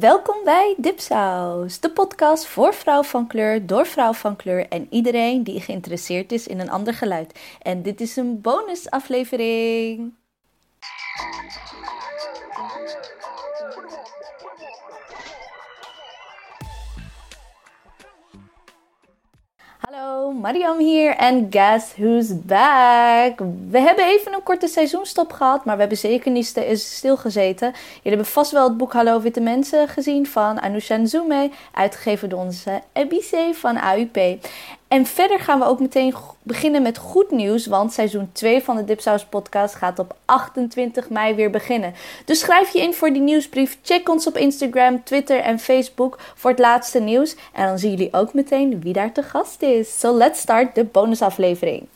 Welkom bij Dipsaus, de podcast voor vrouw van kleur, door vrouw van kleur en iedereen die geïnteresseerd is in een ander geluid. En dit is een bonusaflevering. Hallo, Mariam hier en guess who's back? We hebben even een korte seizoenstop gehad, maar we hebben zeker niet stilgezeten. Jullie hebben vast wel het boek Hallo Witte Mensen gezien van Anousha Nzume, uitgegeven door onze EBC van AUP. En verder gaan we ook meteen beginnen met goed nieuws, want seizoen 2 van de Dipsaus podcast gaat op 28 mei weer beginnen. Dus schrijf je in voor die nieuwsbrief. Check ons op Instagram, Twitter en Facebook voor het laatste nieuws. En dan zien jullie ook meteen wie daar te gast is. So let's start de bonusaflevering.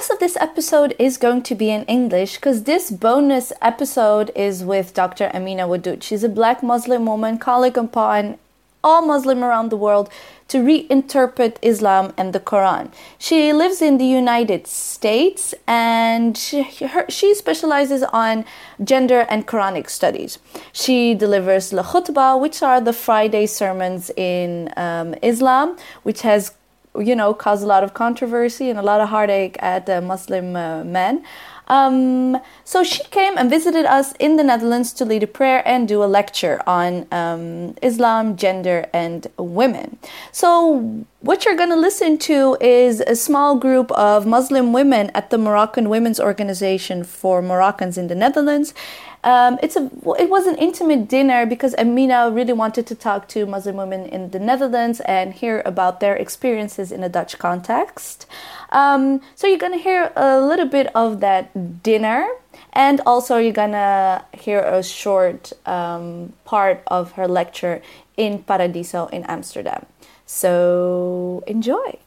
Rest of this episode is going to be in English because this bonus episode is with Dr. Amina Wadud. She's a black Muslim woman calling upon all Muslim around the world to reinterpret Islam and the Quran. She lives in the United States and she, her, she specializes on gender and Quranic studies. She delivers la khutbah, which are the Friday sermons in um, Islam, which has you know, caused a lot of controversy and a lot of heartache at the Muslim uh, men. Um, so she came and visited us in the Netherlands to lead a prayer and do a lecture on um, Islam, gender, and women. So, what you're going to listen to is a small group of Muslim women at the Moroccan Women's Organization for Moroccans in the Netherlands. Um, it's a it was an intimate dinner because Amina really wanted to talk to Muslim women in the Netherlands and hear about their experiences in a Dutch context. Um, so you're gonna hear a little bit of that dinner, and also you're gonna hear a short um, part of her lecture in Paradiso in Amsterdam. So enjoy.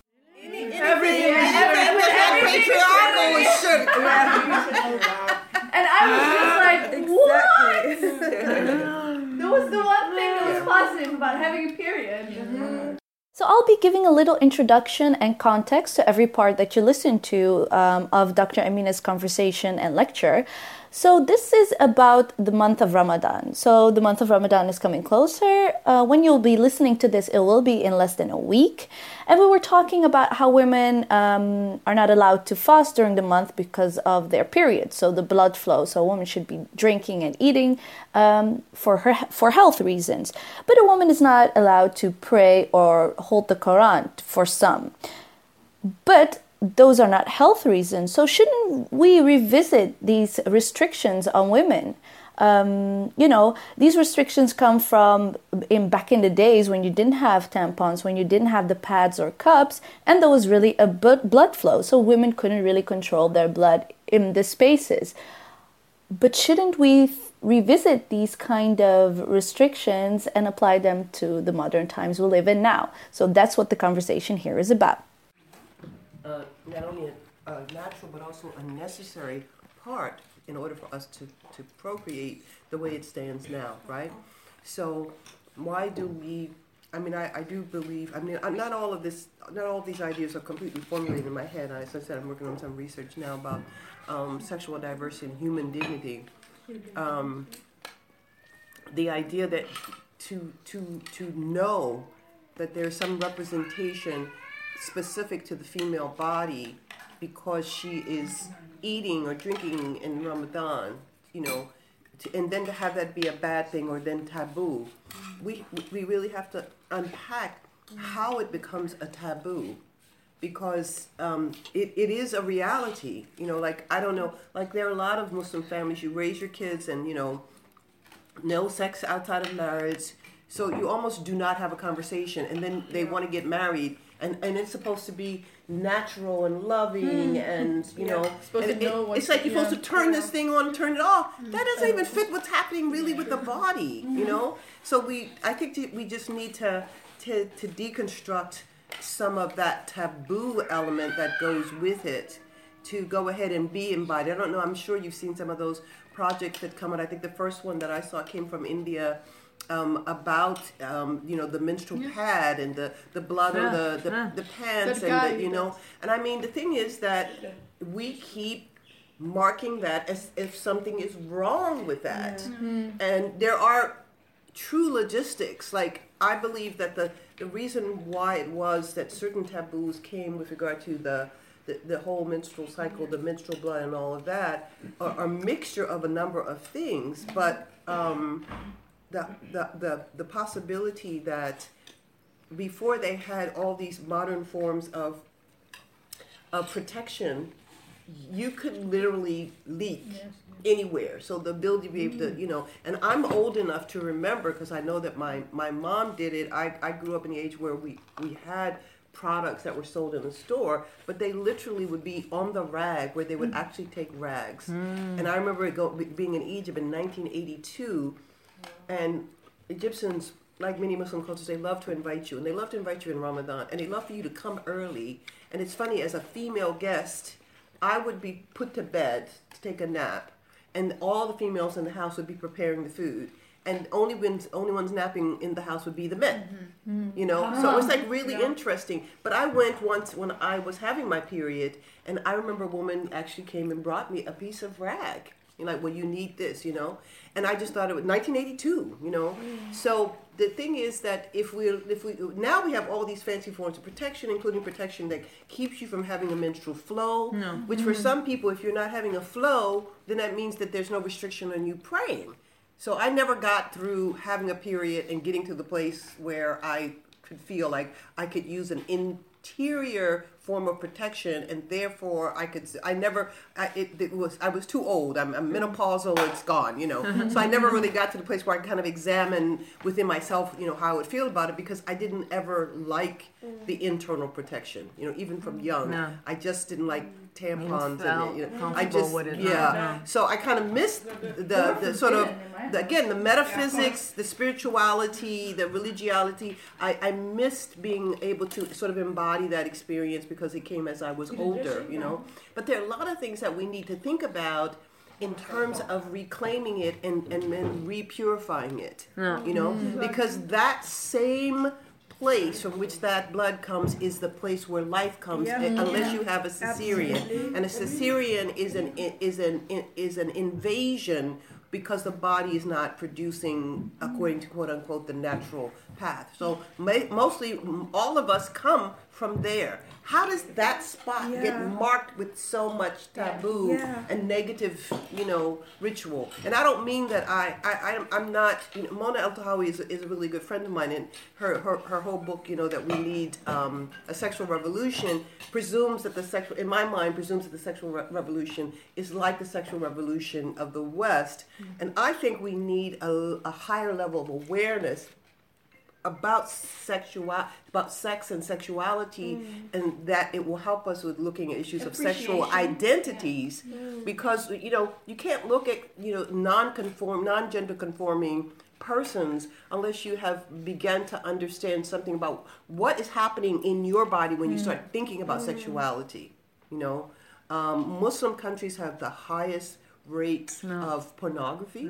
Everything, everything, And I was just like, what? that was the one thing that was positive about having a period. So I'll be giving a little introduction and context to every part that you listen to um, of Dr. Amina's conversation and lecture. So this is about the month of Ramadan. So the month of Ramadan is coming closer. Uh, when you'll be listening to this, it will be in less than a week. And we were talking about how women um, are not allowed to fast during the month because of their period, so the blood flow. So a woman should be drinking and eating um, for her for health reasons. But a woman is not allowed to pray or hold the Quran for some. But those are not health reasons. So, shouldn't we revisit these restrictions on women? Um, you know, these restrictions come from in back in the days when you didn't have tampons, when you didn't have the pads or cups, and there was really a blood flow, so women couldn't really control their blood in the spaces. But shouldn't we revisit these kind of restrictions and apply them to the modern times we live in now? So that's what the conversation here is about uh, not only a, a, natural but also a necessary part in order for us to, to procreate the way it stands now, right? So why do we? I mean, I, I do believe. I mean, not all of this, not all of these ideas are completely formulated in my head. As I said, I'm working on some research now about um, sexual diversity and human dignity. Um, the idea that to to to know that there's some representation specific to the female body because she is eating or drinking in Ramadan, you know, to, and then to have that be a bad thing or then taboo, we, we really have to unpack how it becomes a taboo because um, it, it is a reality. You know, like, I don't know, like there are a lot of Muslim families, you raise your kids and, you know, no sex outside of marriage. So you almost do not have a conversation, and then they want to get married, and, and it's supposed to be natural and loving mm. and you yeah. know, and it, it's like you're yeah. supposed to turn this thing on and turn it off mm. that doesn't even fit what's happening really with the body mm-hmm. you know so we i think we just need to to, to deconstruct some of that taboo element that goes with it to go ahead and be embodied i don't know i'm sure you've seen some of those projects that come out i think the first one that i saw came from india um, about um, you know the menstrual pad and the, the blood Yeah, or the the, yeah. the pants That and the, you know. and I mean the thing is that we keep marking that as if something is wrong with that. And there are true logistics. Like I believe that the the reason why it was that certain taboos came with regard to the the, the whole menstrual cycle, the menstrual blood, and all of that are, are a mixture of a number of things. But um, the, the, the, the possibility that before they had all these modern forms of, of protection, you could literally leak anywhere. So the ability to be able to, mm-hmm. you know, and I'm old enough to remember because I know that my, my mom did it. I, I grew up in the age where we, we had products that were sold in the store, but they literally would be on the rag where they would mm. actually take rags. Mm. And I remember it go, being in Egypt in 1982, and Egyptians, like many Muslim cultures, they love to invite you, and they love to invite you in Ramadan, and they love for you to come early. And it's funny, as a female guest, I would be put to bed to take a nap, and all the females in the house would be preparing the food. And only ones, only ones napping in the house would be the men, mm-hmm. Mm-hmm. you know. Ah, so it was like really interesting. But I went once when I was having my period, and I remember a woman actually came and brought me a piece of rag. You're like, well, you need this, you know. And I just thought it was 1982, you know. So the thing is that if we if we now we have all these fancy forms of protection, including protection that keeps you from having a menstrual flow. Which for mm-hmm. some people, if you're not having a flow, then that means that there's no restriction on you praying. So I never got through having a period and getting to the place where I could feel like I could use an interior form of protection, and therefore I could. I never. I, it, it was. I was too old. I'm, I'm menopausal. It's gone. You know. so I never really got to the place where I kind of examine within myself. You know how I would feel about it because I didn't ever like the internal protection. You know, even from young, No. I just didn't like tampons and you know, I just yeah. No. So I kind of missed the the sort of the, again the metaphysics, the spirituality, the religiosity. I, I missed being able to sort of embody that experience because it came as I was older, you know. But there are a lot of things that we need to think about in terms of reclaiming it and, and then repurifying it. You know? Because that same place from which that blood comes is the place where life comes Yeah. eh, unless Yeah. you have a cesarean Absolutely. and a cesarean is an is an is an invasion because the body is not producing according to quote unquote the natural path so ma- mostly all of us come from there how does that spot Yeah. get marked with so much taboo Yeah. and negative you know ritual and i don't mean that i i I'm- i'm not you know mona eltahawy is, is a really good friend of mine and her her, her whole book you know that we need um, a sexual revolution presumes that the sexual in my mind presumes that the sexual re- revolution is like the sexual revolution of the west and i think we need a, a higher level of awareness about sexual about sex and sexuality mm. and that it will help us with looking at issues of sexual identities mm. because you know you can't look at you know non-conform non-gender conforming persons unless you have begun to understand something about what is happening in your body when you start mm. thinking about sexuality you know? Um, muslim countries have the highest rates No. of pornography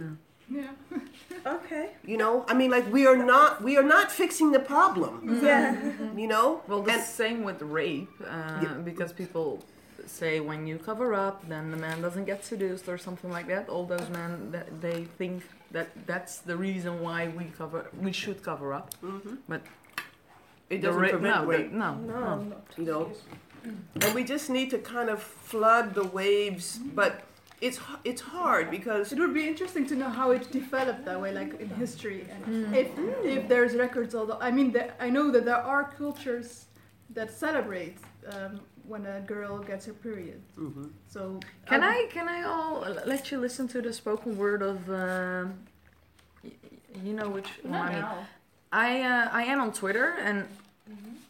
Yeah. okay. you know i mean like we are not we are not fixing the problem Yeah. you know Well, the and same with rape, uh, Yeah. because people say when you cover up, then the man doesn't get seduced or something like that. All those men that they think that that's the reason why we cover, we should cover up. But it doesn't rape, prevent no, rape the- no, No, no. no. you know and we just need to kind of flood the waves but it's it's hard because It would be interesting to know how it developed that way, like in history, and if if there's records. Although I mean, that I know that there are cultures that celebrate um, when a girl gets her period. Mhm. So Can um, I can I all let you listen to the spoken word of um, y- you know which one I? I uh, I am on Twitter and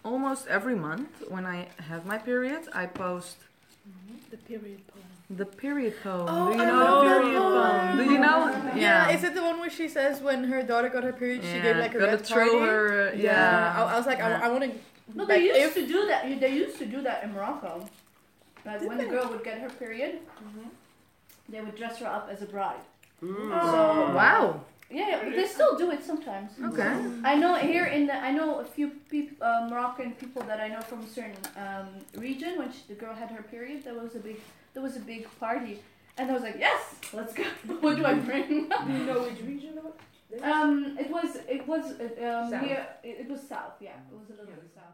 almost every month when I have my period I post the period poem? The period poem. Oh, Do you I know love the period poem. poem? Do you know? Yeah. Is it the one where she says when her daughter got her period, she gave like a gotta red throw party? her. Yeah. Yeah. I, I was like, Yeah. I, I want to. No, they Like, used if- to do that. They used to do that in Morocco. Like Did when they? a girl would get her period, they would dress her up as a bride. Mm. So Wow. Yeah, yeah, but they still do it sometimes. Okay. I know here in the I know a few peop, uh, Moroccan people that I know from a certain um, region. When she, the girl had her period, there was a big there was a big party, and I was like, yes, let's go. what do I bring? Do you know which region of it? um, it was it was uh, um, South. near it, it was south. Yeah, it was a little bit south.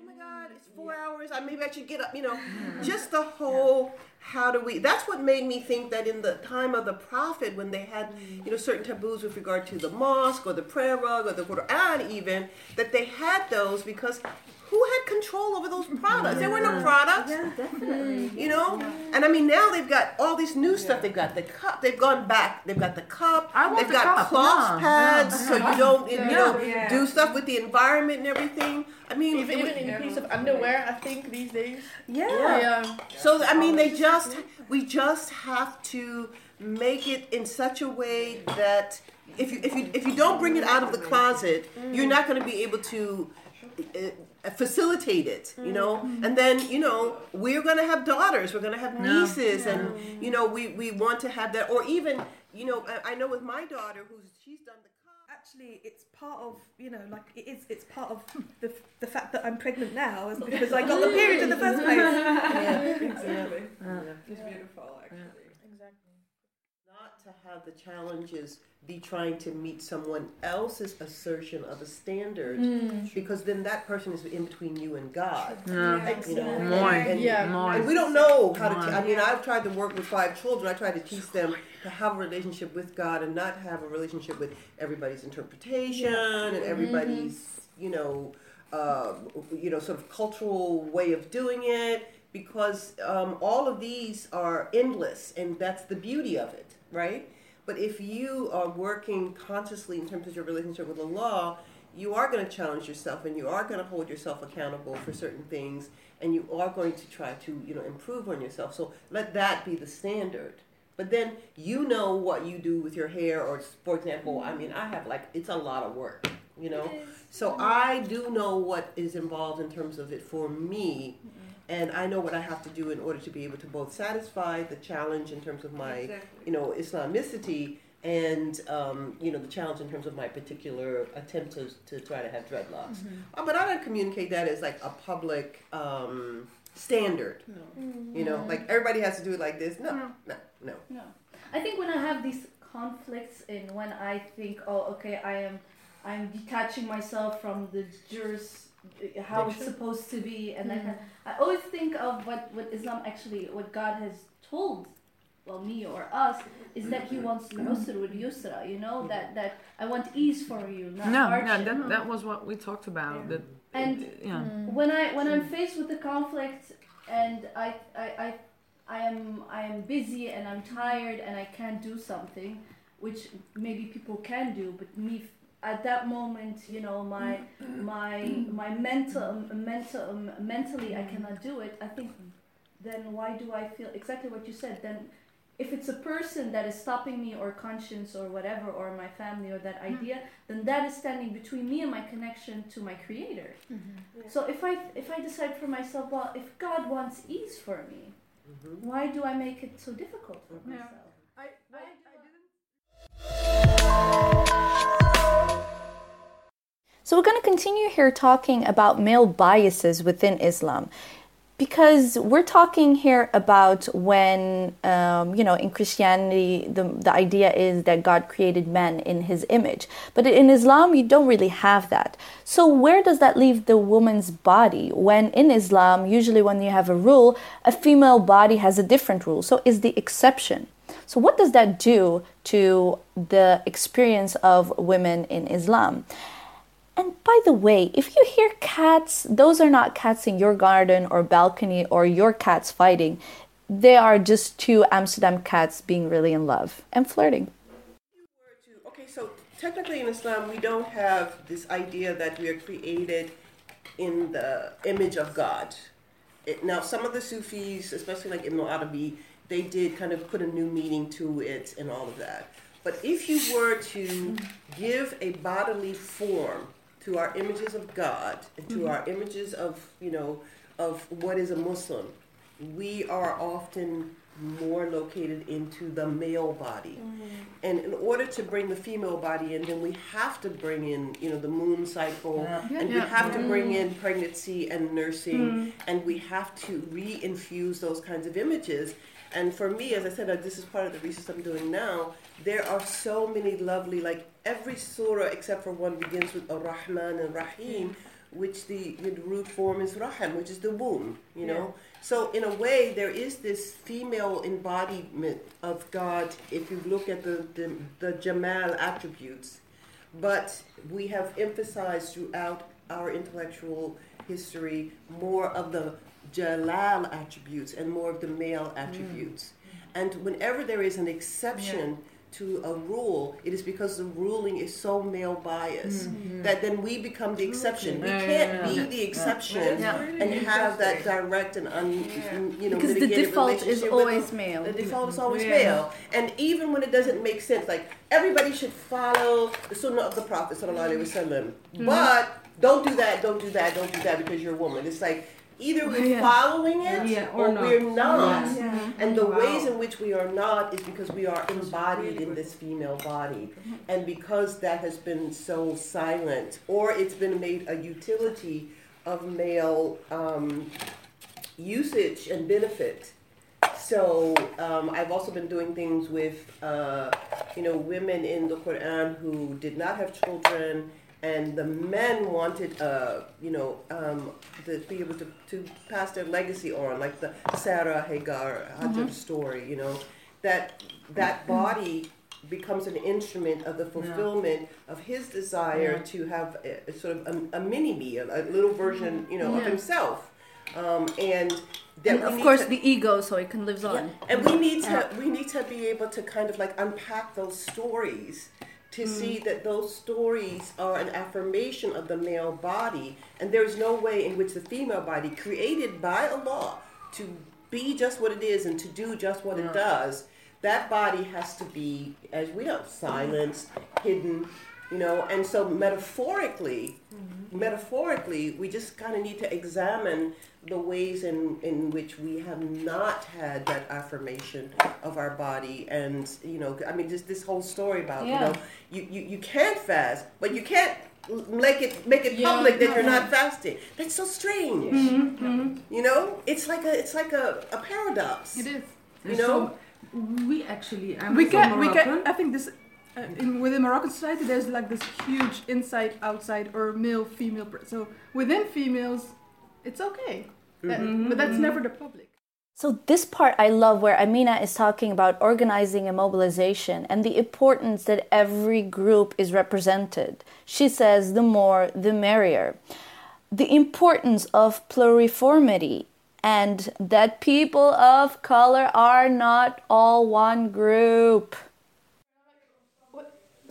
Oh my God, it's four hours. I maybe I should get up. You know, just the whole how do we? That's what made me think that in the time of the prophet, when they had you know certain taboos with regard to the mosque or the prayer rug or the Quran, even that they had those because who had control over those mm-hmm. products? There were no products. Yeah, definitely. You know, and I mean now they've got all this new stuff. They've got the cup. They've gone back. They've got the cup. I want they've the got cup, cloth yeah, pads, yeah. so uh-huh. you don't you know Yeah. do stuff with the environment and everything. I mean, Even, even in a piece of underwear, I think these days. yeah. Yeah. Um, so I mean, they just we just have to make it in such a way that if you if you if you don't bring it out of the closet, you're mm-hmm. not going to be able to. Eh, Facilitate it you know mm-hmm. and then you know we're going to have daughters we're going to have Yeah. nieces and you know we we want to have that or even you know I, I know with my daughter who's she's done the Actually, it's part of you know, like it is. It's part of the, the fact that I'm pregnant now, is because I got the period in the first place. Yeah, exactly. It's beautiful, actually. not to have the challenges be trying to meet someone else's assertion of a standard because then that person is in between you and God. Yeah. You know, Mooi. and, Yeah. Mooi. and we don't know how to. Te- I mean, I've tried to work with five children. I try to teach them to have a relationship with God and not have a relationship with everybody's interpretation and everybody's, you know, uh, you know, sort of cultural way of doing it. Because um, all of these are endless, and that's the beauty of it, right? But if you are working consciously in terms of your relationship with the law, you are going to challenge yourself and you are going to hold yourself accountable for certain things and you are going to try to you know improve on yourself. So let that be the standard. But then you know what you do with your hair or for example i mean i have like it's a lot of work you know? So mm-hmm. i do know what is involved in terms of it for me mm-hmm. And i know what i have to do in order to be able to both satisfy the challenge in terms of my you know islamicity and um, you know the challenge in terms of my particular attempt to, to try to have dreadlocks. Uh, but i don't communicate that as like a public um, standard. You know like everybody has to do it like this. No. no no. No. I think when I have these conflicts and when I think, oh, okay, I am, I'm detaching myself from the jurors, how it's supposed to be, and then mm. I always think of what what Islam actually, what God has told, well, me or us, is that He wants yusr with yusra. You know that that I want ease for you, not No, yeah, hardship. that, that was what we talked about. That, And yeah. Mm. when I when I'm mm. faced with a conflict and I I, I I am I am busy and I'm tired and I can't do something, which maybe people can do, but me f- at that moment, you know, my my my mental mental mentally I cannot do it. I think then why do I feel exactly what you said? Then if it's a person that is stopping me or conscience or whatever or my family or that hmm. idea, then that is standing between me and my connection to my creator. Mm-hmm. So if I if I decide for myself, well, if God wants ease for me, mm-hmm. why do I make it so difficult for Yeah. myself? I, I, I didn't. So we're going to continue here talking about male biases within Islam. Because we're talking here about when, um, you know, in Christianity, the, the idea is that God created man in his image. But in Islam, you don't really have that. So, where does that leave the woman's body? When in Islam, usually when you have a rule, a female body has a different rule. So, is the exception. So, what does that do to the experience of women in Islam? And by the way, if you hear cats, those are not cats in your garden or balcony or your cats fighting. They are just two Amsterdam cats being really in love and flirting. okay, so technically in Islam, we don't have this idea that we are created in the image of God. It, now, some of the Sufis, especially like Ibn Arabi, they did kind of put a new meaning to it and all of that. But if you were to give a bodily form to our images of God and to our images of, you know, of what is a Muslim, we are often more located into the male body. Mm-hmm. And in order to bring the female body in, then we have to bring in, you know, the moon cycle, Yeah. and we Yeah. have to bring Mm. in pregnancy and nursing, and we have to re-infuse those kinds of images. And for me, as I said, uh, this is part of the research I'm doing now. There are so many lovely, like every surah except for one begins with Ar-Rahman and Rahim, which the, the root form is Rahim, which is the womb, you know. So in a way, there is this female embodiment of God. If you look at the the, the Jamal attributes, but we have emphasized throughout our intellectual history more of the Jalal attributes and more of the male mm. attributes. And whenever there is an exception to a rule, it is because the ruling is so male biased that then we become the exception. We Yeah, yeah, can't yeah. be the exception Yeah. and have that direct and un, you know Because the default is always the- male. the default is always Yeah. male. And even when it doesn't make sense, like everybody should follow the sunnah of the Prophet sallallahu alaihi wasallam. Mm-hmm. But don't do that, don't do that, don't do that because you're a woman. It's like either we're Yeah. following it Yeah, or, or not. we're not. Yeah. And the Wow. ways in which we are not is because we are embodied in this female body. And because that has been so silent, or it's been made a utility of male um, usage and benefit. So um, I've also been doing things with, uh, you know, women in the Quran who did not have children, and the men wanted, uh, you know, um, to be able to, to pass their legacy on, like the Sarah Hagar Hajar story, you know, that that body becomes an instrument of the fulfillment of his desire Yeah. to have a, a sort of a, a mini me, a, a little version, you know, of himself. Um, and that of course, to- the ego, so it can live on. and we need to we need to be able to kind of like unpack those stories to hmm. see that those stories are an affirmation of the male body and there's no way in which the female body created by Allah to be just what it is and to do just what it does that body has to be as we know silenced hidden you know and so metaphorically metaphorically we just kind of need to examine the ways in, in which we have not had that affirmation of our body and you know i mean just this whole story about you know you, you, you can't fast but you can't make it make it Yeah. public that you're not fasting that's so strange Mm-hmm. you know it's like a it's like a, a paradox It is. you know we actually, I'm we from can we Moroccan. can i think this uh, in, within moroccan society there's like this huge inside outside or male female per- so within females it's okay That- but that's mm-hmm. never the public So, this part I love where Amina is talking about organizing a mobilization and the importance that every group is represented. She says the more, the merrier. The importance of pluriformity and that people of color are not all one group.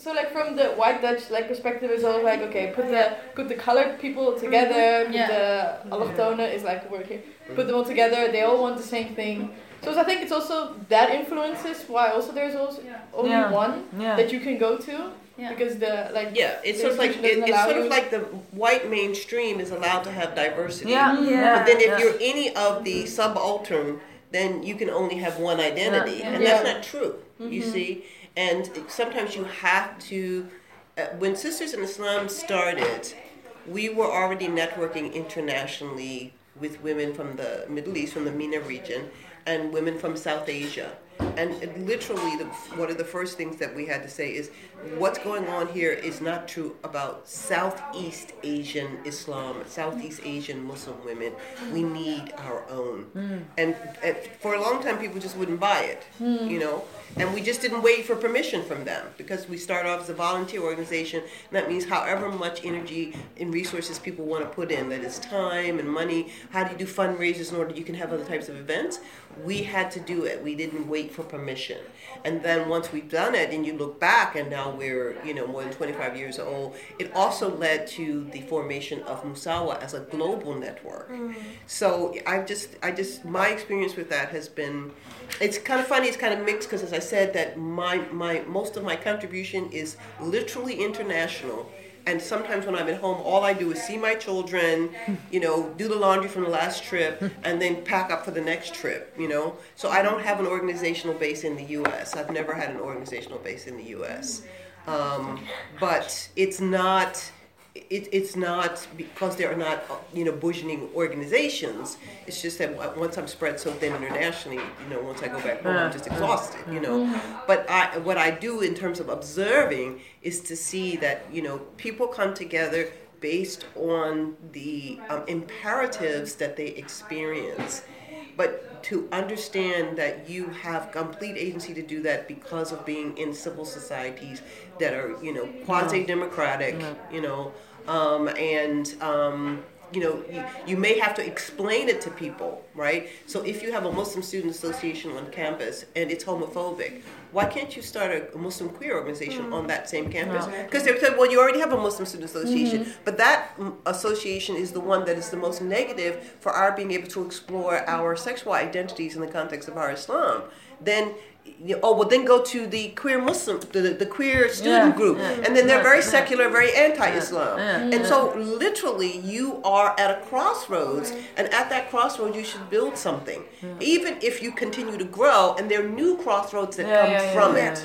So like from the white Dutch like perspective is always like okay put the put the colored people together mm-hmm. put Yeah. the allochtone is like a word here mm-hmm. put them all together they all want the same thing so I think it's also that influences why also there's also only Yeah. one Yeah. that you can go to Yeah. because the like yeah it's sort of like it, it's sort of you- like the white mainstream is allowed to have diversity Yeah, mm-hmm. yeah. But then if yeah. you're any of the subaltern, then you can only have one identity, Yeah. and Yeah. that's not true. You see, and sometimes you have to. Uh, when Sisters in Islam started, we were already networking internationally with women from the Middle East, from the MENA region, and women from South Asia. And it literally, the, one of the first things that we had to say is, what's going on here is not true about Southeast Asian Islam, Southeast Asian Muslim women. We need our own. Hmm. And, and for a long time, people just wouldn't buy it, hmm. you know. And we just didn't wait for permission from them because we start off as a volunteer organization. And that means however much energy and resources people want to put in, that is time and money. How do you do fundraisers in order you can have other types of events? We had to do it. We didn't wait for permission. And then once we've done it, and you look back, and now we're you know more than 25 years old, it also led to the formation of Musawah as a global network. Mm-hmm. So I've just I just my experience with that has been it's kind of funny it's kind of mixed because as I said that my my most of my contribution is literally international and sometimes when I'm at home, all I do is see my children, you know, do the laundry from the last trip, and then pack up for the next trip, you know. So I don't have an organizational base in the U.S. I've never had an organizational base in the U.S. Um, but it's not it, it's not because there are not you know burgeoning organizations. It's just that once I'm spread so thin internationally, you know, once I go back home, I'm just exhausted. You know, but I what I do in terms of observing is to see that you know people come together based on the um, imperatives that they experience. But to understand that you have complete agency to do that because of being in civil societies that are you know quasi democratic you know um, and um, you know you, you may have to explain it to people right so if you have a muslim student association on campus and it's homophobic why can't you start a, muslim queer organization mm. on that same campus because they said well you already have a muslim student association mm-hmm. but that mm, association is the one that is the most negative for our being able to explore our sexual identities in the context of our islam then oh well then go to the queer muslim the, the queer student yeah, group. yeah, and then they're very yeah, secular very anti-islam. and so literally you are at a crossroads and at that crossroads you should build something. Even if you continue to grow and there are new crossroads that come from it.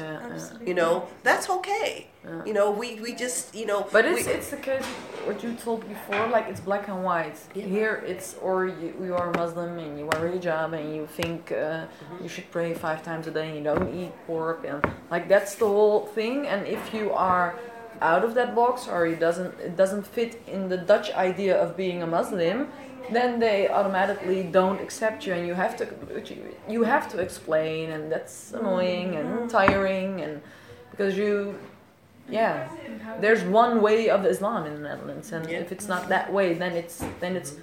you know that's okay yeah. You know, we, we just you know. But it's we, it's the case what you told before. Like it's black and white. Yeah. Here it's or you, you are Muslim and you wear a hijab and you think uh, mm-hmm. you should pray five times a day and you don't eat pork and like that's the whole thing. And if you are out of that box or it doesn't it doesn't fit in the Dutch idea of being a Muslim, then they automatically don't accept you and you have to you have to explain and that's annoying and mm-hmm. tiring and because you yeah there's one way of islam in the netherlands and yeah. if it's not that way then it's then it's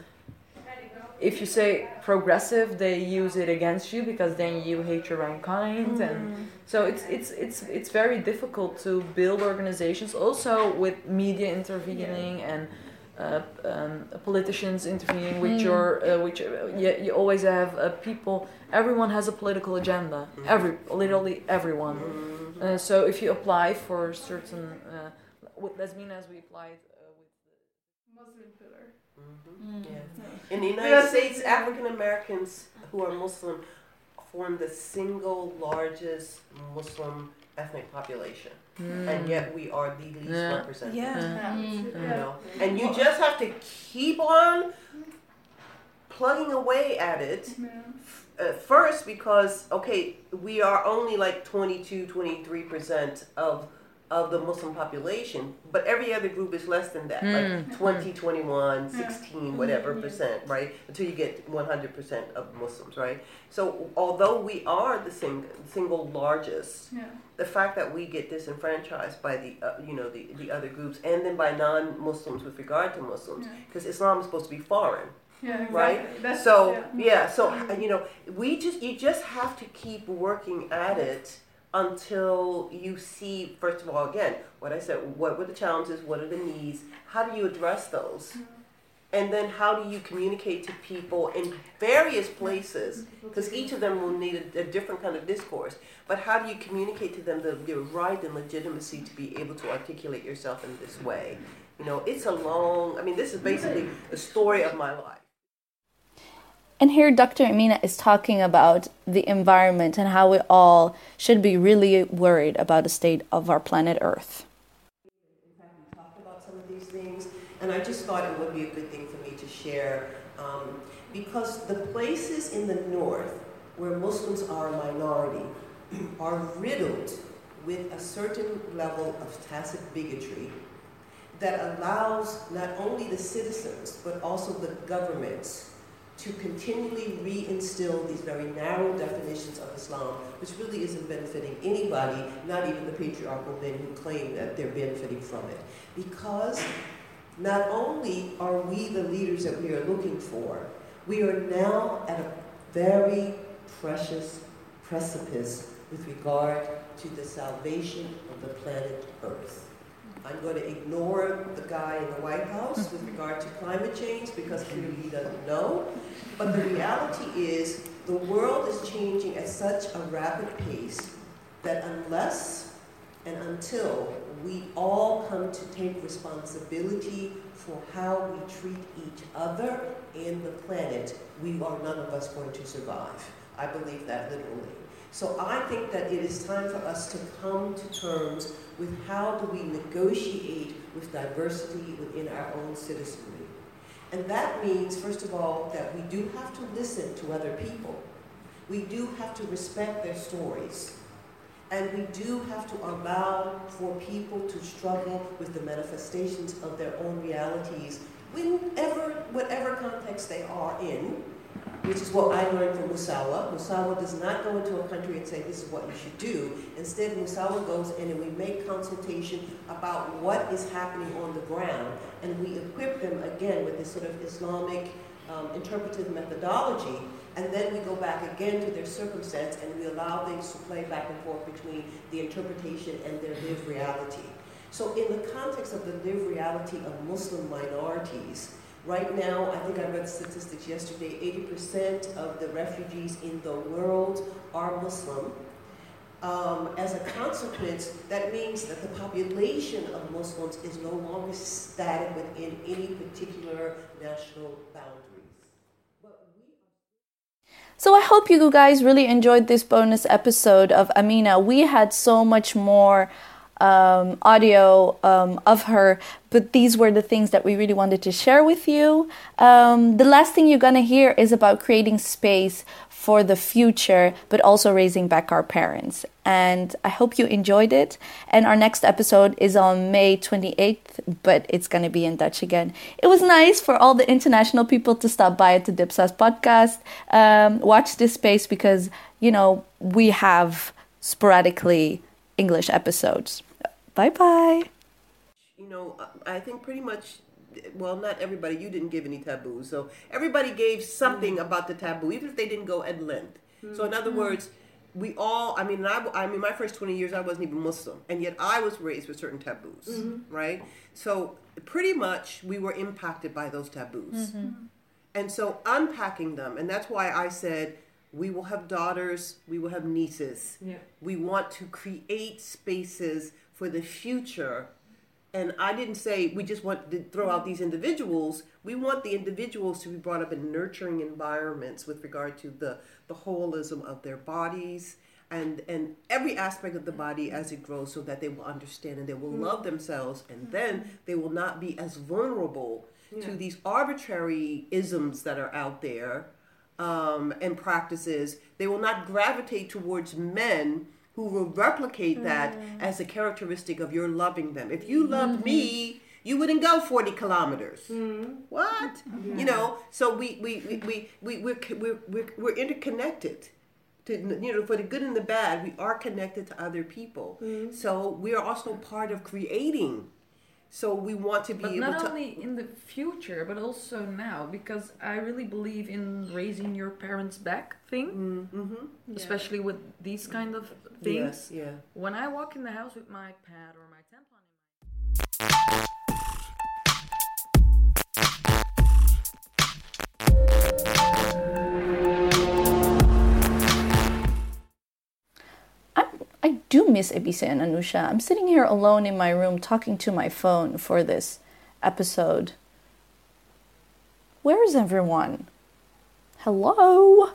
if you say progressive they use it against you because then you hate your own kind mm. and so it's it's it's it's very difficult to build organizations also with media intervening yeah. and uh, um, politicians intervening with mm. your uh, which uh, you, you always have uh, people everyone has a political agenda mm. every literally everyone. Uh, so if you apply for certain, uh, with Lesbinas we applied uh, with the Muslim pillar. Mm-hmm. Mm. Yeah. In the United States, African Americans who are Muslim form the single largest Muslim ethnic population. Mm. And yet we are the least yeah. represented. Yeah. Mm. You know? And you just have to keep on plugging away at it uh, first because okay we are only like 22 23% of of the muslim population but every other group is less than that mm. like 20 21 16 whatever percent right until you get 100% of muslims right so although we are the sing- single largest yeah. the fact that we get disenfranchised by the uh, you know the, the other groups and then by non-muslims with regard to muslims because yeah. islam is supposed to be foreign yeah, exactly. right? That's, so yeah. yeah, so you know, we just you just have to keep working at it until you see first of all again what I said. What were the challenges? What are the needs? How do you address those? Mm-hmm. And then how do you communicate to people in various places? Because each of them will need a, a, different kind of discourse. But how do you communicate to them the, the right and legitimacy to be able to articulate yourself in this way? You know, it's a long. I mean, this is basically the story of my life. And here, Dr. Amina is talking about the environment and how we all should be really worried about the state of our planet Earth. In fact, we talked about some of these things, and I just thought it would be a good thing for me to share um, because the places in the north where Muslims are a minority are riddled with a certain level of tacit bigotry that allows not only the citizens but also the governments to continually reinstill these very narrow definitions of Islam, which really isn't benefiting anybody, not even the patriarchal men who claim that they're benefiting from it. Because not only are we the leaders that we are looking for, we are now at a very precious precipice with regard to the salvation of the planet Earth. I'm going to ignore the guy in the White House with mm-hmm. regard to climate change because clearly he doesn't know. But the reality is the world is changing at such a rapid pace that unless and until we all come to take responsibility for how we treat each other and the planet, we are none of us going to survive. I believe that literally. So I think that it is time for us to come to terms with how do we negotiate with diversity within our own citizenry. And that means, first of all, that we do have to listen to other people. We do have to respect their stories. And we do have to allow for people to struggle with the manifestations of their own realities, whenever, whatever context they are in, which is what I learned from Musawah. Musawah does not go into a country and say, this is what you should do. Instead, Musawah goes in and we make consultation about what is happening on the ground, and we equip them again with this sort of Islamic um, interpretive methodology, and then we go back again to their circumstance and we allow things to play back and forth between the interpretation and their lived reality. So in the context of the lived reality of Muslim minorities, Right now, I think I read the statistics yesterday, 80% of the refugees in the world are Muslim. Um, as a consequence, that means that the population of Muslims is no longer static within any particular national boundaries. So I hope you guys really enjoyed this bonus episode of Amina. We had so much more um, audio um, of her, but these were the things that we really wanted to share with you. Um, the last thing you're gonna hear is about creating space for the future, but also raising back our parents. And I hope you enjoyed it. And our next episode is on May 28th, but it's going to be in Dutch again. It was nice for all the international people to stop by at the Dipsaus podcast. Um, watch this space because, you know, we have sporadically English episodes. Bye bye. You know, I think pretty much, well, not everybody, you didn't give any taboos. So everybody gave something mm. about the taboo, even if they didn't go at length. Mm. So, in other mm. words, we all, I mean, I, I mean, my first 20 years, I wasn't even Muslim. And yet I was raised with certain taboos, mm-hmm. right? So pretty much we were impacted by those taboos. Mm-hmm. And so unpacking them, and that's why I said, we will have daughters, we will have nieces. Yeah. We want to create spaces for the future. And I didn't say we just want to throw out these individuals. We want the individuals to be brought up in nurturing environments with regard to the, the holism of their bodies and, and every aspect of the body as it grows so that they will understand and they will mm-hmm. love themselves and then they will not be as vulnerable yeah. to these arbitrary isms that are out there um, and practices. They will not gravitate towards men who will replicate that mm. as a characteristic of your loving them. If you loved mm-hmm. me, you wouldn't go 40 kilometers. Mm. What? Yeah. You know, so we, we, we, we, we, we're, we're, we're, we're interconnected. To, you know, for the good and the bad, we are connected to other people. Mm. So we are also part of creating so we want to be but able not to. only in the future, but also now, because I really believe in raising your parents back thing, mm-hmm. especially yeah. with these kind of things. Yes, yeah. When I walk in the house with my pad or my tampon in my do miss Ebissé and Anousha. I'm sitting here alone in my room talking to my phone for this episode. Where is everyone? Hello?